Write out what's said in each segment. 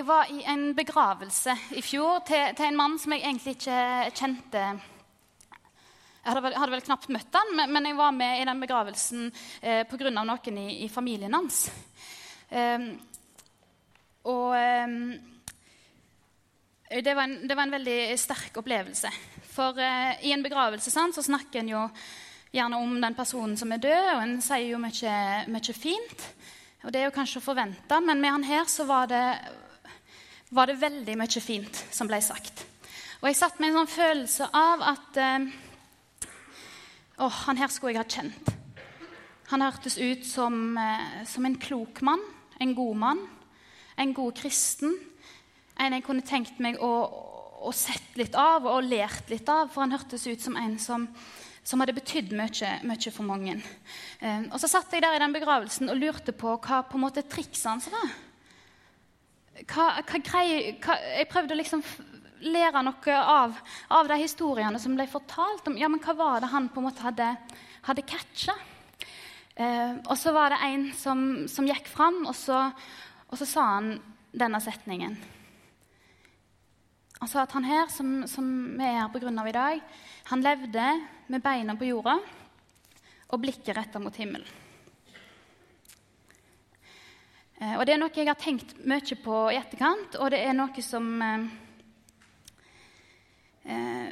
Jeg var i en begravelse i fjor til, til en mann som jeg egentlig ikke kjente. Jeg hadde vel, hadde vel knapt møtt han, men, men, jeg var med i den begravelsen eh, pga. noen i, i, familien hans. Um, og um, det, var en, det, var en, veldig sterk opplevelse. For uh, i en begravelse sant, så snakker en jo gjerne om den personen som er død, og en sier jo mye, mye fint. Og det er jo kanskje å forvente, men med han her så var det var det veldig mye fint som ble sagt. Og jeg satt med en sånn følelse av at eh, Å, han her skulle jeg ha kjent. Han hørtes ut som, eh, som, en klok mann, en god mann, en god kristen. En jeg kunne tenkt meg å, å sett litt av og lært litt av, for han hørtes ut som en som, som hadde betydd mye, mye, for mange. Eh, og så satt jeg der i den begravelsen og lurte på hva på en måte triksene hans var hva, hva greier, hva, Jeg prøvde å liksom lære noe av, av, de historiene som ble fortalt. om ja, men Hva var det han på en måte hadde, hadde catcha? Eh, og så var det en som, som gikk fram, og så, og så, sa han denne setningen. Han sa at han her, som, som vi er her pga. i dag, han levde med beina på jorda og blikket retta mot himmelen. Eh, og Det er noe jeg har tenkt mye på i etterkant, og det er noe som eh, eh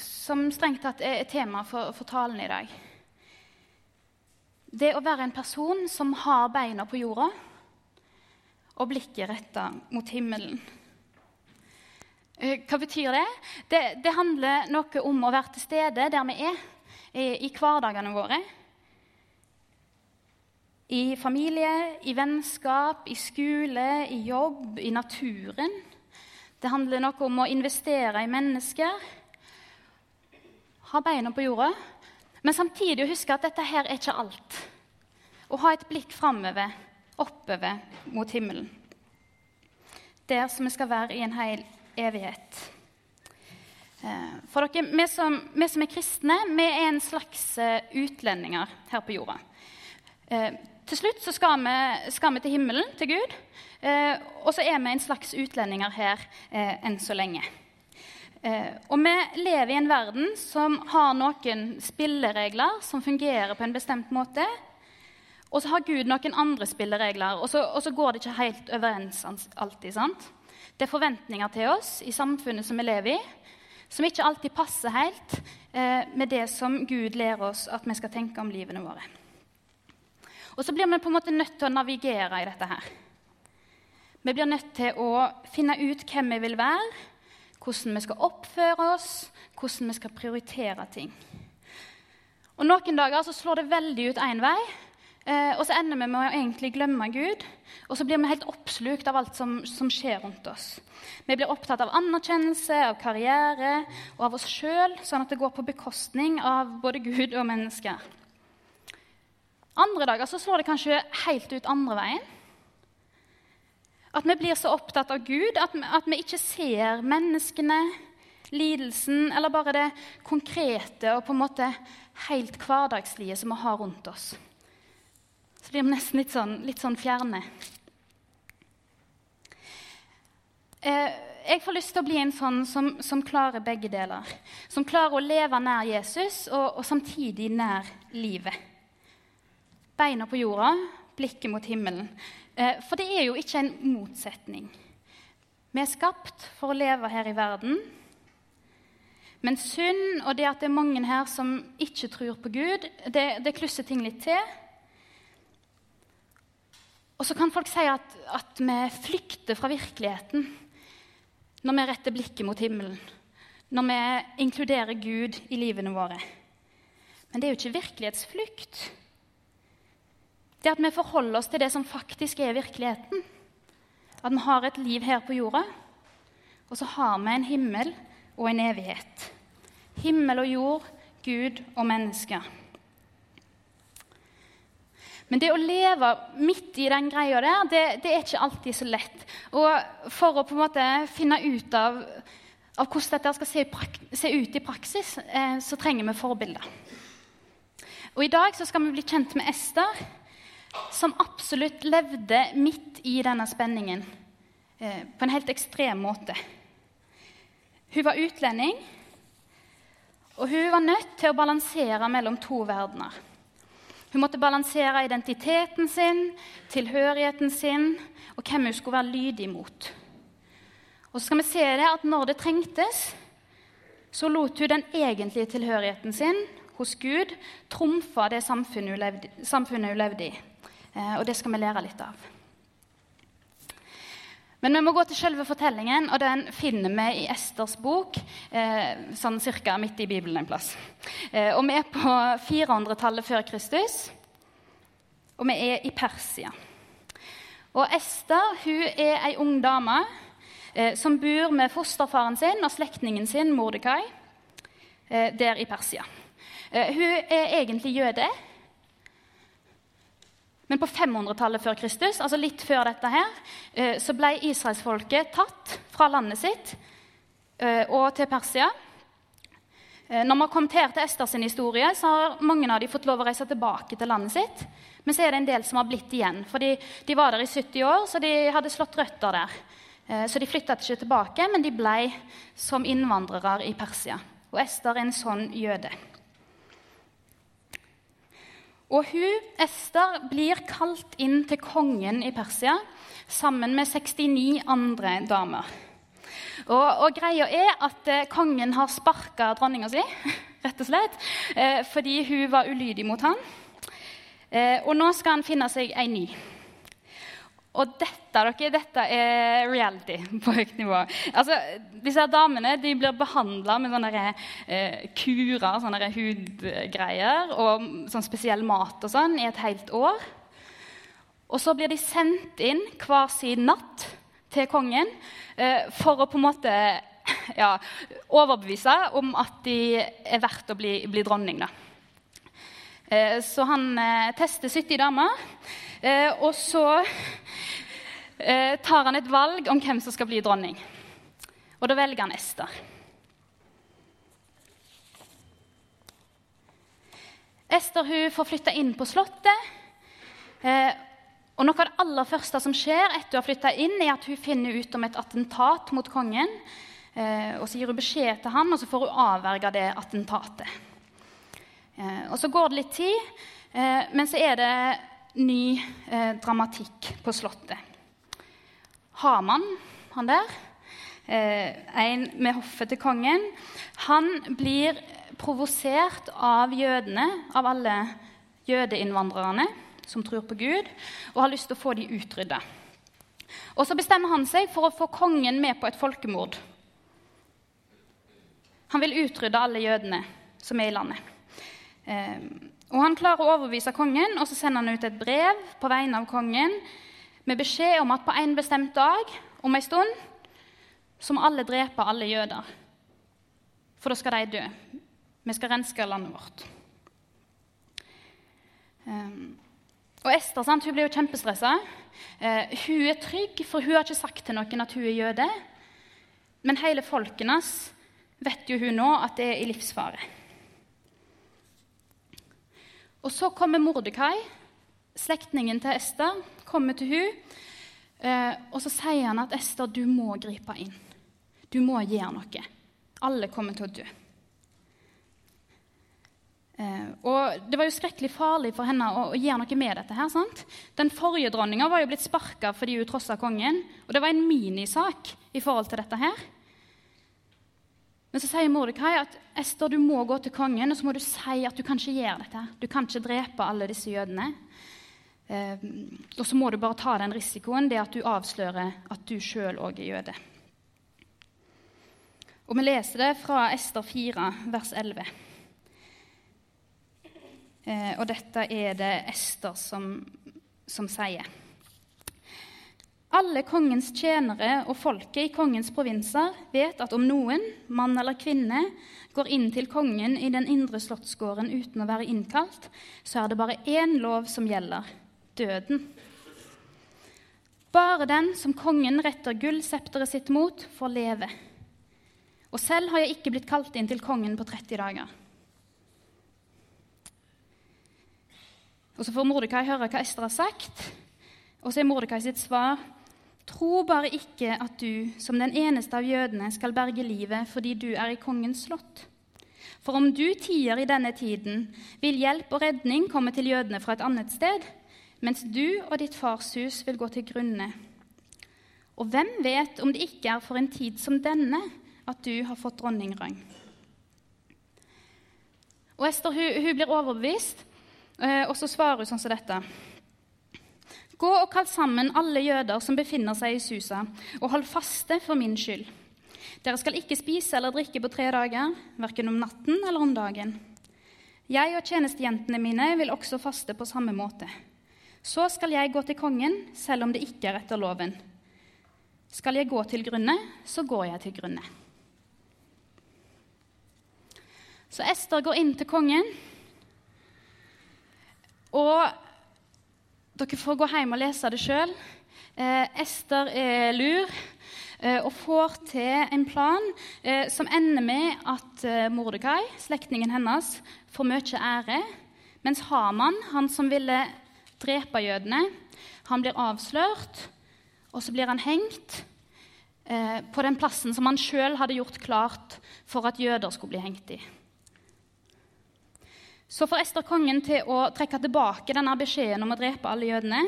Som strengt tatt er et tema for, for, talen i dag. Det å være en person som har beina på jorda og blikket retta mot himmelen. Eh, hva betyr det? det? det? handler noe om å være til stede der vi er, i, i hverdagene våre. I familie, i vennskap, i skole, i jobb, i naturen. Det handler noe om å investere i mennesker. Ha beina på jorda. Men samtidig å huske at dette her er ikke alt. Å ha et blikk framover, oppover mot himmelen. Der som vi skal være i en hel evighet. Eh, for dere, vi som, vi som er kristne, vi er en slags eh, utlendinger her på jorda. Til slutt så skal vi, skal vi til himmelen, til Gud. Eh, og så er vi en slags utlendinger her eh, enn så lenge. Eh, og vi lever i en verden som har noen spilleregler som fungerer på en bestemt måte. Og så har Gud noen andre spilleregler, og så, og så går det ikke helt overens alltid. sant? Det er forventninger til oss i samfunnet som vi lever i, som ikke alltid passer helt eh, med det som Gud lærer oss at vi skal tenke om livene våre. Og så blir vi på en måte nødt til å navigere i dette her. Vi blir nødt til å finne ut hvem vi vil være, hvordan vi skal oppføre oss, hvordan vi skal prioritere ting. Og Noen dager så slår det veldig ut én vei, eh, og så ender vi med å egentlig glemme Gud. Og så blir vi helt oppslukt av alt som, som skjer rundt oss. Vi blir opptatt av anerkjennelse, av karriere og av oss sjøl, sånn at det går på bekostning av både Gud og mennesker. Andre dager så slår det kanskje helt ut andre veien. At vi blir så opptatt av Gud at vi, at vi ikke ser menneskene, lidelsen eller bare det konkrete og på en måte helt hverdagslige som vi har rundt oss. Så blir vi nesten litt sånn, litt sånn fjerne. Eh, jeg får lyst til å bli en sånn som, som, klarer begge deler. Som klarer å leve nær Jesus og, og samtidig nær livet beina på jorda, blikket mot himmelen. Eh, for det er jo ikke en motsetning. Vi er skapt for å leve her i verden. Men synd og det at det er mange her som ikke tror på Gud, det, det klusser ting litt til. Og så kan folk si at, at vi flykter fra virkeligheten når vi retter blikket mot himmelen. Når vi inkluderer Gud i livene våre. Men det er jo ikke virkelighetsflukt det at vi forholder oss til det som faktisk er virkeligheten. At vi har et liv her på jorda, og så har vi en himmel og en evighet. Himmel og jord, Gud og mennesker. Men det å leve midt i den greia der, det, det, er ikke alltid så lett. Og for å på en måte finne ut av, av hvordan dette skal se, se ut i praksis, eh, så trenger vi forbilder. Og I dag skal vi bli kjent med Ester, som absolutt levde midt i denne spenningen eh, på en helt ekstrem måte. Hun var utlending, og hun var nødt til å balansere mellom to verdener. Hun måtte balansere identiteten sin, tilhørigheten sin og hvem hun skulle være lydig mot. Og så skal vi se det at når det trengtes, så lot hun den egentlige tilhørigheten sin hos Gud trumfe det samfunnet hun levde, samfunnet hun levde i. Eh, og det skal vi lære litt av. Men vi må gå til selve fortellingen, og den finner vi i Esters bok. Eh, sånn cirka midt i Bibelen en plass. Eh, og vi er på 400-tallet før Kristus, og vi er i Persia. Og Ester hun er ei ung dame eh, som bor med fosterfaren sin og slektningen sin, Mordekai, eh, der i Persia. Eh, hun er egentlig jøde. Men på 500-tallet før Kristus, altså litt før dette her, eh, så ble israelsfolket tatt fra landet sitt eh, og til Persia. Når vi har kommet her til Esther sin historie, så har mange av dem fått lov å reise tilbake til landet sitt. Men så er det en del som har blitt igjen. For de var der i 70 år, så de hadde slått røtter der. Så de flytta ikke tilbake, men de ble som innvandrere i Persia. Og Ester er en sånn jøde. Og hun, Ester, blir kalt inn til kongen i Persia sammen med 69 andre damer. Og, og greia er at eh, kongen har sparka dronninga si, rett og slett, eh, fordi hun var ulydig mot han. Eh, og nå skal han finne seg ei ny. Og dette, dere, dette er reality på høyt nivå. Altså, disse damene de blir behandla med sånne eh, kurer, sånne hudgreier og sånn spesiell mat og sånn i et helt år. Og så blir de sendt inn hver sin natt til kongen eh, for å på en måte ja, overbevise om at de er verdt å bli, bli dronning. Da. Eh, så han eh, tester 70 damer, eh, og så eh, tar han et valg om hvem som skal bli dronning. Og da velger han Ester. Ester hun får flytte inn på Slottet. Eh, og Noe av det aller første som skjer etter hun har flytta inn, er at hun finner ut om et attentat mot kongen. Eh, og Så gir hun beskjed til han, og så får hun avverga det attentatet. Eh, og Så går det litt tid, eh, men så er det ny eh, dramatikk på Slottet. Haman, han der, eh, en med hoffet til kongen, han blir provosert av jødene, av alle jødeinnvandrerne som tror på Gud, og har lyst til å få de utrydda. Og så bestemmer han seg for å få kongen med på et folkemord. Han vil utrydde alle jødene som er i landet. Eh, og Han klarer å overbevise kongen, og så sender han ut et brev på vegne av kongen med beskjed om at på en bestemt dag om en stund så må alle drepe alle jøder. For da skal de dø. Vi skal renske landet vårt. Um, og Ester sant, hun blir jo kjempestressa. Uh, hun er trygg, for hun har ikke sagt til noen at hun er jøde. Men hele folkenes vet jo hun nå at det er i livsfare. Og så kommer Mordekai, slektningen til Ester, kommer til hun, eh, og så sier han at Ester, du må gripe inn. Du må gjøre noe. Alle kommer til å dø. Eh, og Det var jo skrekkelig farlig for henne å, å gjøre noe med dette. her, sant? Den forrige dronninga var jo blitt sparka fordi hun trossa kongen. Og det var en minisak i forhold til dette her. Men så sier Mordekai at Ester, du må gå til kongen og så må du si at du kan ikke gjøre dette. Du kan ikke drepe alle disse jødene. Eh, og så må du bare ta den risikoen, det at du avslører at du sjøl òg er jøde. Og vi leser det fra Ester 4, vers 11. Eh, og dette er det Ester som, som sier. Alle kongens tjenere og folket i kongens provinser vet at om noen, mann eller kvinne, går inn til kongen i den indre slottsgården uten å være innkalt, så er det bare én lov som gjelder døden. Bare den som kongen retter gullsepteret sitt mot, får leve. Og selv har jeg ikke blitt kalt inn til kongen på 30 dager. Og Så får Mordekai høre hva Ester har sagt, og så er Mordekai sitt svar Tro bare ikke at du, som den eneste av jødene, skal berge livet fordi du er i kongens slott. For om du tier i denne tiden, vil hjelp og redning komme til jødene fra et annet sted, mens du og ditt fars hus vil gå til grunne. Og hvem vet om det ikke er for en tid som denne at du har fått dronningrang? Og Ester hun, hun blir overbevist, eh, og så svarer hun sånn som dette. Gå og kall sammen alle jøder som befinner seg i Susa, og hold faste for min skyld. Dere skal ikke spise eller drikke på tre dager, verken om natten eller om dagen. Jeg og tjenestejentene mine vil også faste på samme måte. Så skal jeg gå til kongen, selv om det ikke er etter loven. Skal jeg gå til grunne, så går jeg til grunne. Så Ester går inn til kongen, og dere får gå hjem og lese det sjøl. Eh, Ester er lur eh, og får til en plan eh, som ender med at eh, Mordekai, slektningen hennes, får mye ære, mens Haman, han som ville drepe jødene, han blir avslørt, og så blir han hengt eh, på den plassen som han sjøl hadde gjort klart for at jøder skulle bli hengt i. Så får Ester kongen til å trekke tilbake denne beskjeden om å drepe alle jødene.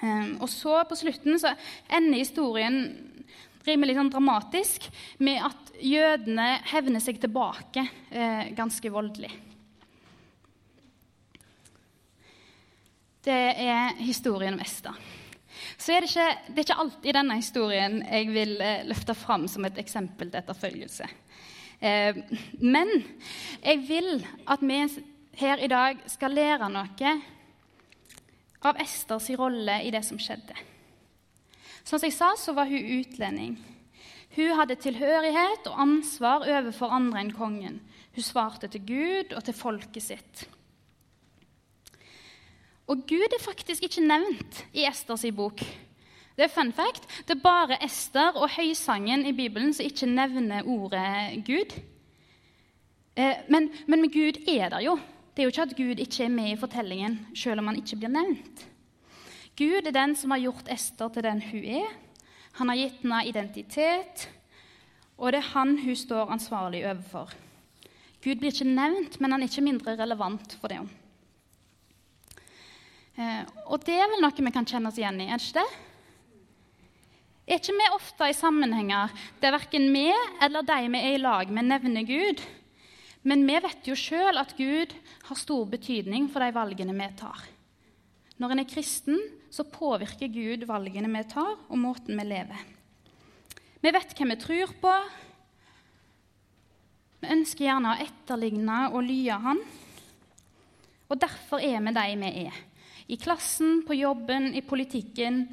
Eh, og så på slutten så ender historien rimelig sånn dramatisk med at jødene hevner seg tilbake eh, ganske voldelig. Det er historien om Esta. Så er det, ikke, det er ikke alltid denne historien jeg vil eh, løfte fram som et eksempel til etterfølgelse. Eh, men jeg vil at vi her i dag skal lære noe av Esters rolle i det som skjedde. Som jeg sa, så var hun utlending. Hun hadde tilhørighet og ansvar overfor andre enn kongen. Hun svarte til Gud og til folket sitt. Og Gud er faktisk ikke nevnt i Esters bok. Det er fun fact. Det er bare Ester og høysangen i Bibelen som ikke nevner ordet Gud. Eh, men, men Gud er der jo. Det er jo ikke at Gud ikke er med i fortellingen, selv om han ikke blir nevnt. Gud er den som har gjort Ester til den hun er. Han har gitt henne identitet, og det er han hun står ansvarlig overfor. Gud blir ikke nevnt, men han er ikke mindre relevant for det. Eh, og det er vel noe vi kan kjenne oss igjen i, er det ikke det? Er ikke vi ofte i sammenhenger der verken vi eller de vi er i lag med, nevner Gud? Men vi vet jo sjøl at Gud har stor betydning for de valgene vi tar. Når en er kristen, så påvirker Gud valgene vi tar, og måten vi lever. Vi vet hvem vi tror på. Vi ønsker gjerne å etterligne og lye Han. Og derfor er vi de vi er. I klassen, på jobben, i politikken,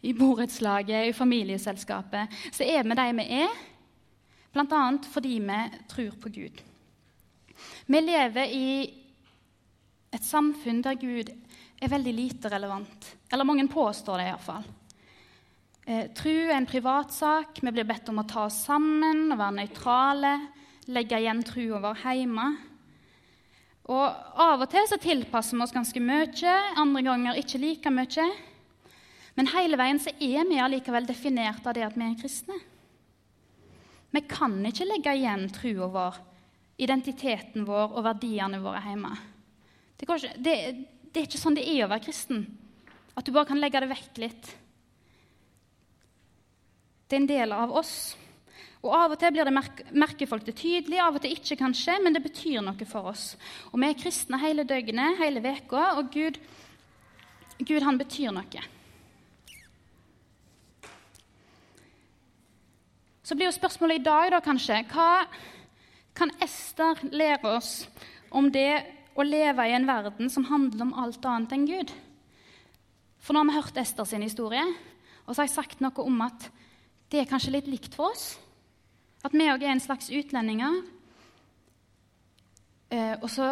i borettslaget, i familieselskapet, så er vi de vi er, bl.a. fordi vi tror på Gud. Vi lever i et samfunn der Gud er veldig lite relevant. Eller mange påstår det iallfall. Eh, tru er en privatsak. Vi blir bedt om å ta oss sammen å være nøytrale. Legge igjen trua vår hjemme. Og Av og til så tilpasser vi oss ganske mye, andre ganger ikke like mye. Men hele veien så er vi allikevel definert av det at vi er kristne. Vi kan ikke legge igjen trua vår, identiteten vår og verdiene våre hjemme. Det, ikke, det, det, er ikke sånn det er å være kristen, at du bare kan legge det vekk litt. Det er en del av oss. Og Av og til blir det merke, merker folk det tydelig, av og til ikke, kanskje, men det betyr noe for oss. Og Vi er kristne hele døgnet, hele veka, og Gud, Gud han betyr noe. Så blir jo spørsmålet i dag da kanskje hva kan Ester lære oss om det å leve i en verden som handler om alt annet enn Gud? For nå har vi hørt Ester sin historie, og så har jeg sagt noe om at det er kanskje litt likt for oss. At vi òg er en slags utlendinger. Eh, og så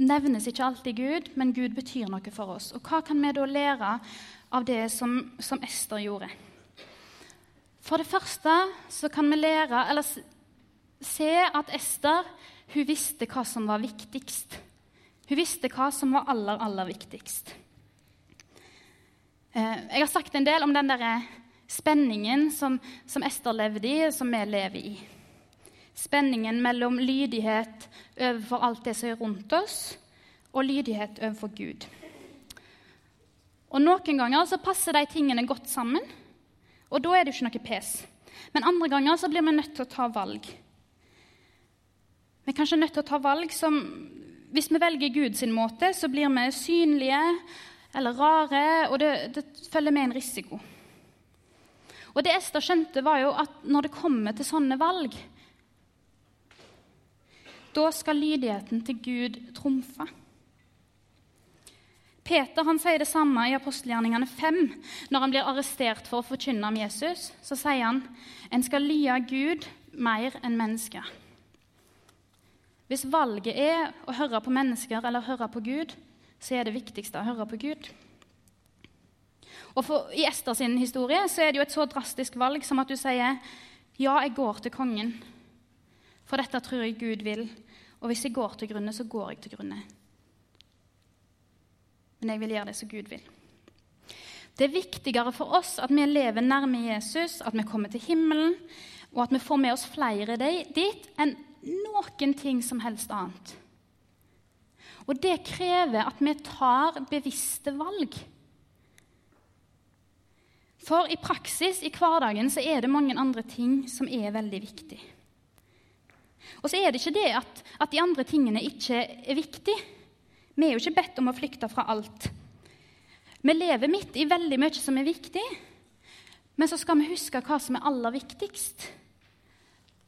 nevnes ikke alltid Gud, men Gud betyr noe for oss. Og hva kan vi da lære av det som, som Ester gjorde? For det første så kan vi lære, eller se at Ester hun visste hva som var viktigst. Hun visste hva som var aller, aller viktigst. Eh, jeg har sagt en del om den der spenningen som, som Ester levde i, som vi lever i. Spenningen mellom lydighet overfor alt det som er rundt oss, og lydighet overfor Gud. Og Noen ganger så passer de tingene godt sammen, og da er det jo ikke noe pes. Men andre ganger så blir vi nødt til å ta valg. Vi er kanskje nødt til å ta valg som Hvis vi velger Guds måte, så blir vi synlige eller rare, og det, det følger med en risiko. Og det Ester skjønte, var jo at når det kommer til sånne valg, da skal lydigheten til Gud trumfe. Peter han sier det samme i apostelgjerningene 5. Når han blir arrestert for å forkynne om Jesus, så sier han en skal lye Gud mer enn mennesker. Hvis valget er å høre på mennesker eller høre på Gud, så er det viktigste å høre på Gud. Og for, I Ester sin historie så er det jo et så drastisk valg som at du sier ja, jeg går til kongen, for dette tror jeg Gud vil. Og hvis jeg går til grunne, så går jeg til grunne men jeg vil gjøre det som Gud vil. Det er viktigere for oss at vi lever nærme Jesus, at vi kommer til himmelen, og at vi får med oss flere dit, enn noen ting som helst annet. Og det krever at vi tar bevisste valg. For i praksis, i hverdagen, så er det mange andre ting som er veldig viktig. Og så er det ikke det at, at de andre tingene ikke er viktige. Vi er jo ikke bedt om å flykte fra alt. Vi lever midt i veldig mye som er viktig, men så skal vi huske hva som er aller viktigst.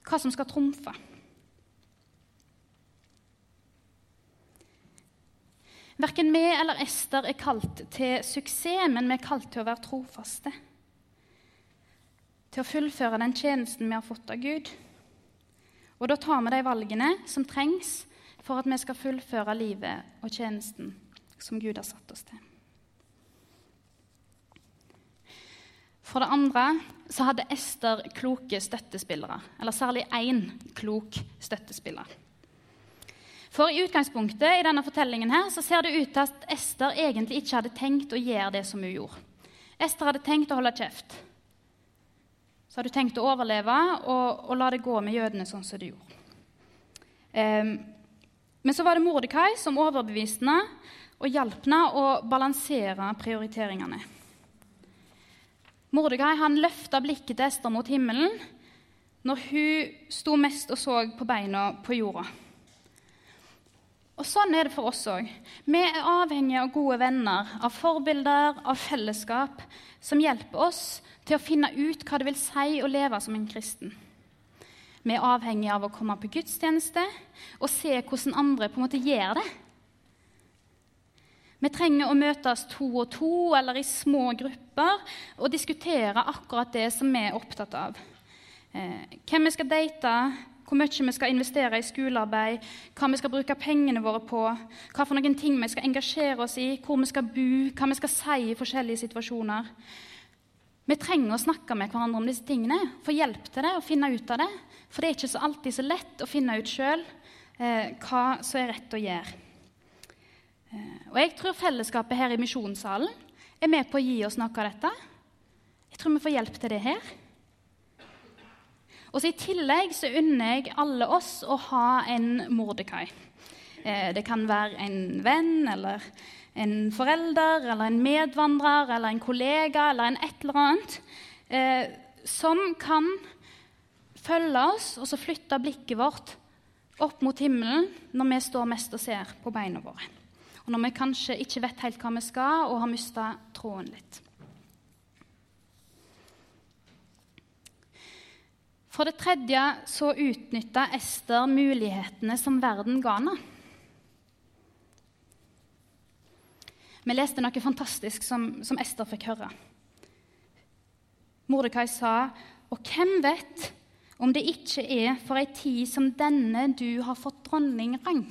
Hva som skal trumfe. Verken vi eller Ester er kalt til suksess, men vi er kalt til å være trofaste. Til å fullføre den tjenesten vi har fått av Gud. Og da tar vi de valgene som trengs for at vi skal fullføre livet og tjenesten som Gud har satt oss til. For det andre så hadde Ester kloke støttespillere, eller særlig én klok støttespiller. For i utgangspunktet i denne fortellingen her, så ser det ut til at Ester egentlig ikke hadde tenkt å gjøre det som hun gjorde. Ester hadde tenkt å holde kjeft. Så hadde hun tenkt å overleve og, og la det gå med jødene sånn som det gjorde. Um, men så var det Mordekai som overbeviste henne og hjalp henne å balansere prioriteringene. Mordekai løfta blikket til Ester mot himmelen når hun sto mest og så på beina på jorda. Og Sånn er det for oss òg. Vi er avhengige av gode venner, av forbilder, av fellesskap som hjelper oss til å finne ut hva det vil si å leve som en kristen. Vi er avhengige av å komme på gudstjeneste og se hvordan andre på en måte gjør det. Vi trenger å møtes to og to eller i små grupper og diskutere akkurat det som vi er opptatt av. Eh, hvem vi skal date, hvor mye vi skal investere i skolearbeid, hva vi skal bruke pengene våre på, hva for noen ting vi skal engasjere oss i, hvor vi skal bo, hva vi skal si i forskjellige situasjoner. Vi trenger å snakke med hverandre om disse tingene, få hjelp til det og finne ut av det. For det er ikke så alltid så lett å finne ut sjøl eh, hva som er rett å gjøre. Eh, og jeg tror fellesskapet her i misjonssalen er med på å gi oss noe av dette. Jeg tror vi får hjelp til det her. Og så I tillegg så unner jeg alle oss å ha en Mordekai. Eh, det kan være en venn eller en forelder eller en medvandrer eller en kollega eller en et eller annet eh, som kan følge oss og så flytte blikket vårt opp mot himmelen når vi står mest og ser på beina våre. Og når vi kanskje ikke vet helt hva vi skal, og har mista tråden litt. For det tredje så utnytta Ester mulighetene som verden ga henne. Vi leste noe fantastisk som, som Ester fikk høre. Mordekai sa, 'Og hvem vet om det ikke er for ei tid som denne du har fått dronningrang?'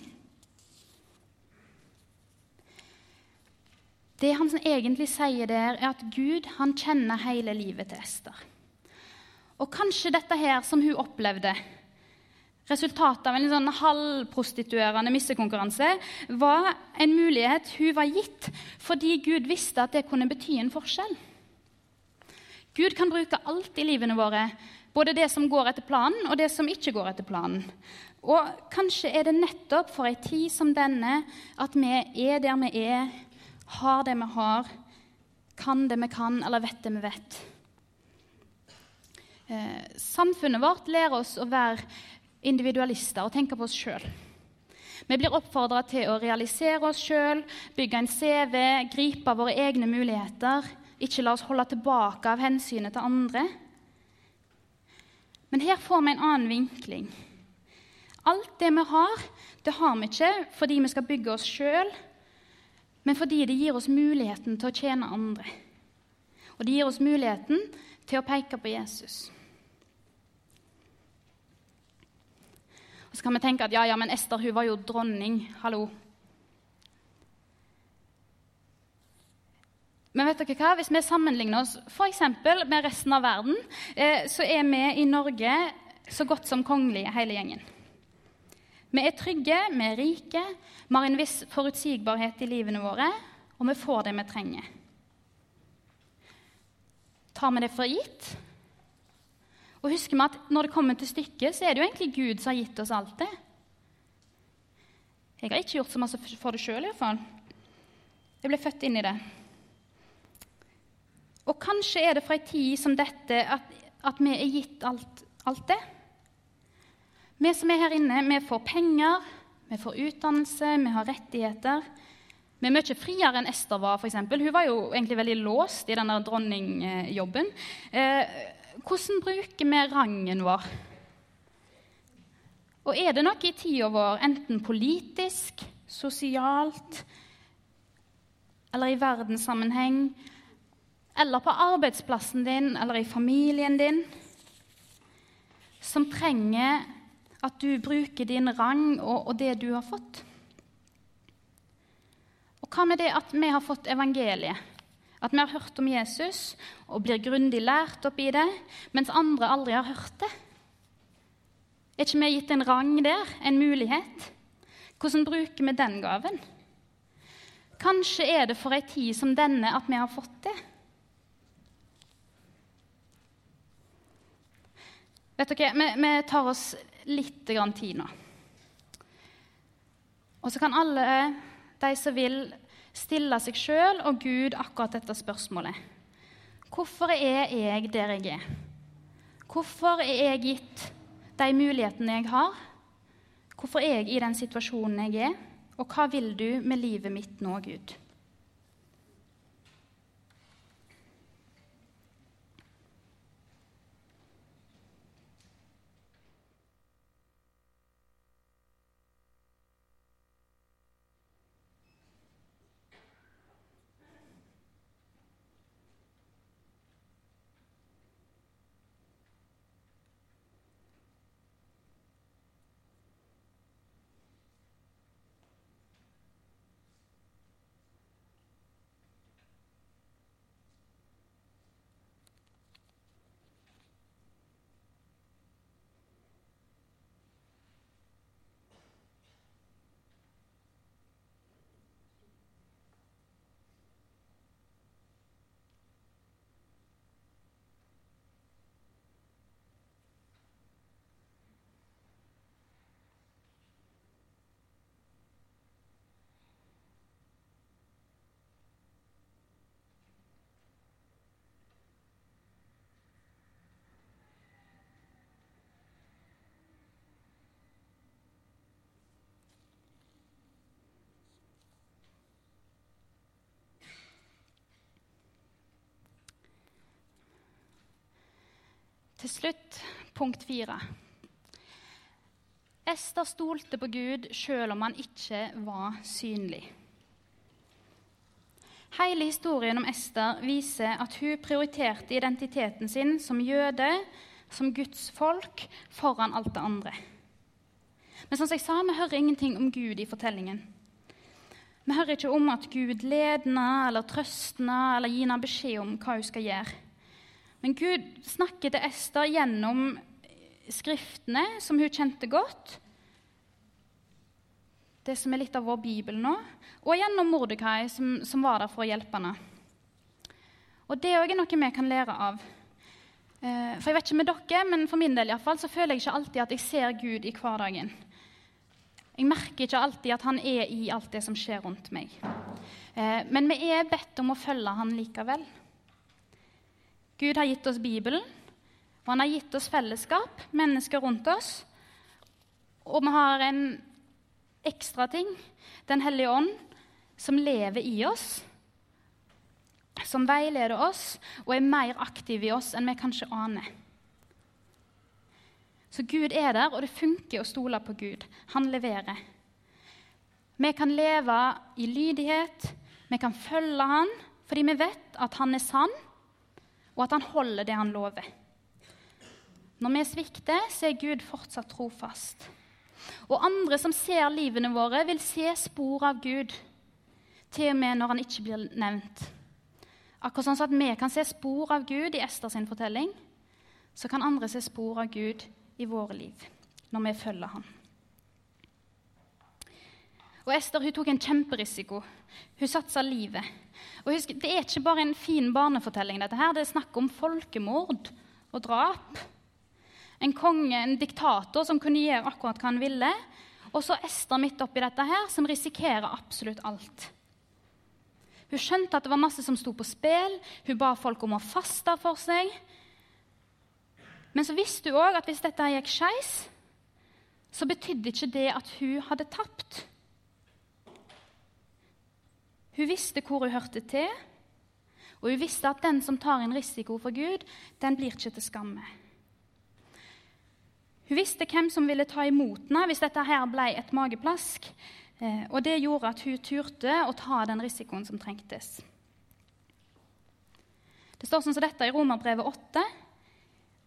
Det han egentlig sier der, er at Gud han kjenner hele livet til Ester. Og kanskje dette her som hun opplevde, resultatet av en sånn halvprostituerende missekonkurranse, var en mulighet hun var gitt fordi Gud visste at det kunne bety en forskjell. Gud kan bruke alt i livene våre, både det som går etter planen, og det som ikke går etter planen. Og kanskje er det nettopp for ei tid som denne at vi er der vi er, har det vi har, kan det vi kan, eller vet det vi vet. Eh, samfunnet vårt lærer oss å være individualister og tenke på oss sjøl. Vi blir oppfordra til å realisere oss sjøl, bygge en CV, gripe våre egne muligheter. Ikke la oss holde tilbake av hensynet til andre. Men her får vi en annen vinkling. Alt det vi har, det har vi ikke fordi vi skal bygge oss sjøl, men fordi det gir oss muligheten til å tjene andre. Og det gir oss muligheten til å peke på Jesus. Og Så kan vi tenke at ja, ja, men Ester hun var jo dronning. Hallo. Men vet dere hva? hvis vi sammenligner oss for med resten av verden, eh, så er vi i Norge så godt som kongelige, hele gjengen. Vi er trygge, vi er rike, vi har en viss forutsigbarhet i livene våre, og vi får det vi trenger. Tar vi det for gitt? Og husker vi at når det kommer til stykket, så er det jo egentlig Gud som har gitt oss alt det. Jeg har ikke gjort så masse for det sjøl, iallfall. Jeg ble født inn i det. Og kanskje er det fra ei tid som dette at, at vi er gitt alt, alt, det. Vi som er her inne, vi får penger, vi får utdannelse, vi har rettigheter. Vi er mye friere enn Ester var, f.eks. Hun var jo egentlig veldig låst i denne dronningjobben. Eh, hvordan bruker vi rangen vår? Og er det noe i tida vår, enten politisk, sosialt eller i verdenssammenheng, eller på arbeidsplassen din eller i familien din, som trenger at du bruker din rang og, og det du har fått? Og hva med det at vi har fått evangeliet? At vi har hørt om Jesus og blir grundig lært opp i det, mens andre aldri har hørt det. Er ikke vi gitt en rang der, en mulighet? Hvordan bruker vi den gaven? Kanskje er det for ei tid som denne at vi har fått det. Vet dere, vi, vi tar oss litt tid nå. Og så kan alle de som vil, stille seg sjøl og Gud akkurat dette spørsmålet. Hvorfor er jeg der jeg er? Hvorfor er jeg gitt de mulighetene jeg har? Hvorfor er jeg i den situasjonen jeg er? Og hva vil du med livet mitt nå, Gud? Til slutt punkt fire. Ester stolte på Gud selv om han ikke var synlig. Hele historien om Ester viser at hun prioriterte identiteten sin som jøde, som Guds folk, foran alt det andre. Men som jeg sa, vi hører ingenting om Gud i fortellingen. Vi hører ikke om at Gud leder eller trøster eller gir henne beskjed om hva hun skal gjøre. Men Gud snakker til Ester gjennom skriftene som hun kjente godt, det som er litt av vår bibel nå, og gjennom Mordekai, som, som var der for å hjelpe henne. Og det òg er noe vi kan lære av. Eh, for jeg vet ikke med dere, men for min del i hvert fall, så føler jeg ikke alltid at jeg ser Gud i hverdagen. Jeg merker ikke alltid at han er i alt det som skjer rundt meg. Eh, men vi er bedt om å følge han likevel. Gud har gitt oss Bibelen, og han har gitt oss fellesskap, mennesker rundt oss. Og vi har en ekstra ting, Den hellige ånd, som lever i oss, som veileder oss og er mer aktiv i oss enn vi kanskje aner. Så Gud er der, og det funker å stole på Gud. Han leverer. Vi kan leve i lydighet, vi kan følge Han, fordi vi vet at Han er sann, og at Han holder det Han lover. Når vi svikter, så er Gud fortsatt trofast. Og andre som ser livene våre, vil se spor av Gud, til og med når han ikke blir nevnt. Akkurat sånn at vi kan se spor av Gud i Ester sin fortelling, så kan andre se spor av Gud i våre liv når vi følger han. Og Ester hun tok en kjemperisiko. Hun satsa livet. Og husk, Det er ikke bare en fin barnefortelling. dette her. Det er snakk om folkemord og drap. En konge, en diktator, som kunne gjøre akkurat hva han ville. Og så Ester midt oppi dette her, som risikerer absolutt alt. Hun skjønte at det var masse som sto på spill. Hun ba folk om å faste for seg. Men så visste hun òg at hvis dette gikk skeis, så betydde ikke det at hun hadde tapt. Hun visste hvor hun hørte til, og hun visste at den som tar en risiko for Gud, den blir ikke til skamme. Hun visste hvem som ville ta imot henne hvis dette her ble et mageplask. Eh, og det gjorde at hun turte å ta den risikoen som trengtes. Det står sånn som dette i Romerbrevet 8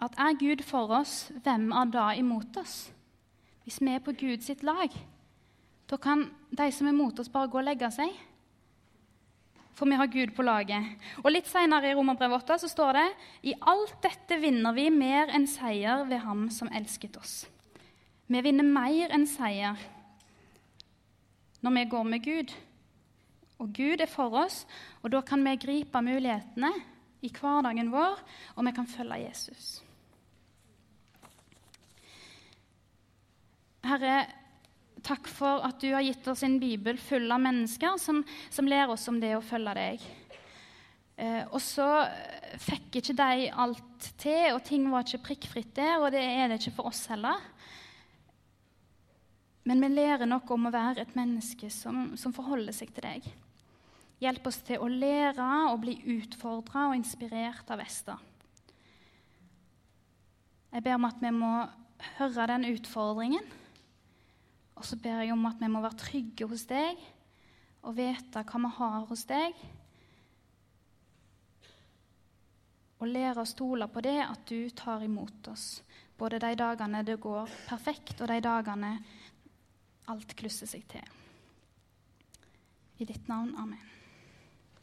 at er Gud for oss, hvem er da imot oss? Hvis vi er på Guds lag, da kan de som er imot oss, bare gå og legge seg for vi har Gud på laget. Og Litt senere i Romerbrevet 8 så står det i alt dette vinner vi mer enn seier ved Ham som elsket oss. Vi vinner mer enn seier når vi går med Gud. Og Gud er for oss, og da kan vi gripe mulighetene i hverdagen vår, og vi kan følge Jesus. Herre, Takk for at du har gitt oss en bibel full av mennesker som, som lærer oss om det å følge deg. Eh, og så fikk ikke de alt til, og ting var ikke prikkfritt der, og det er det ikke for oss heller. Men vi lærer noe om å være et menneske som, som forholder seg til deg. Hjelp oss til å lære og bli utfordra og inspirert av Ester. Jeg ber om at vi må høre den utfordringen og så ber jeg om at vi må være trygge hos deg og vite hva vi har hos deg. Og lære å stole på det at du tar imot oss, både de dagene det går perfekt, og de dagene alt klusser seg til. I ditt navn. Amen.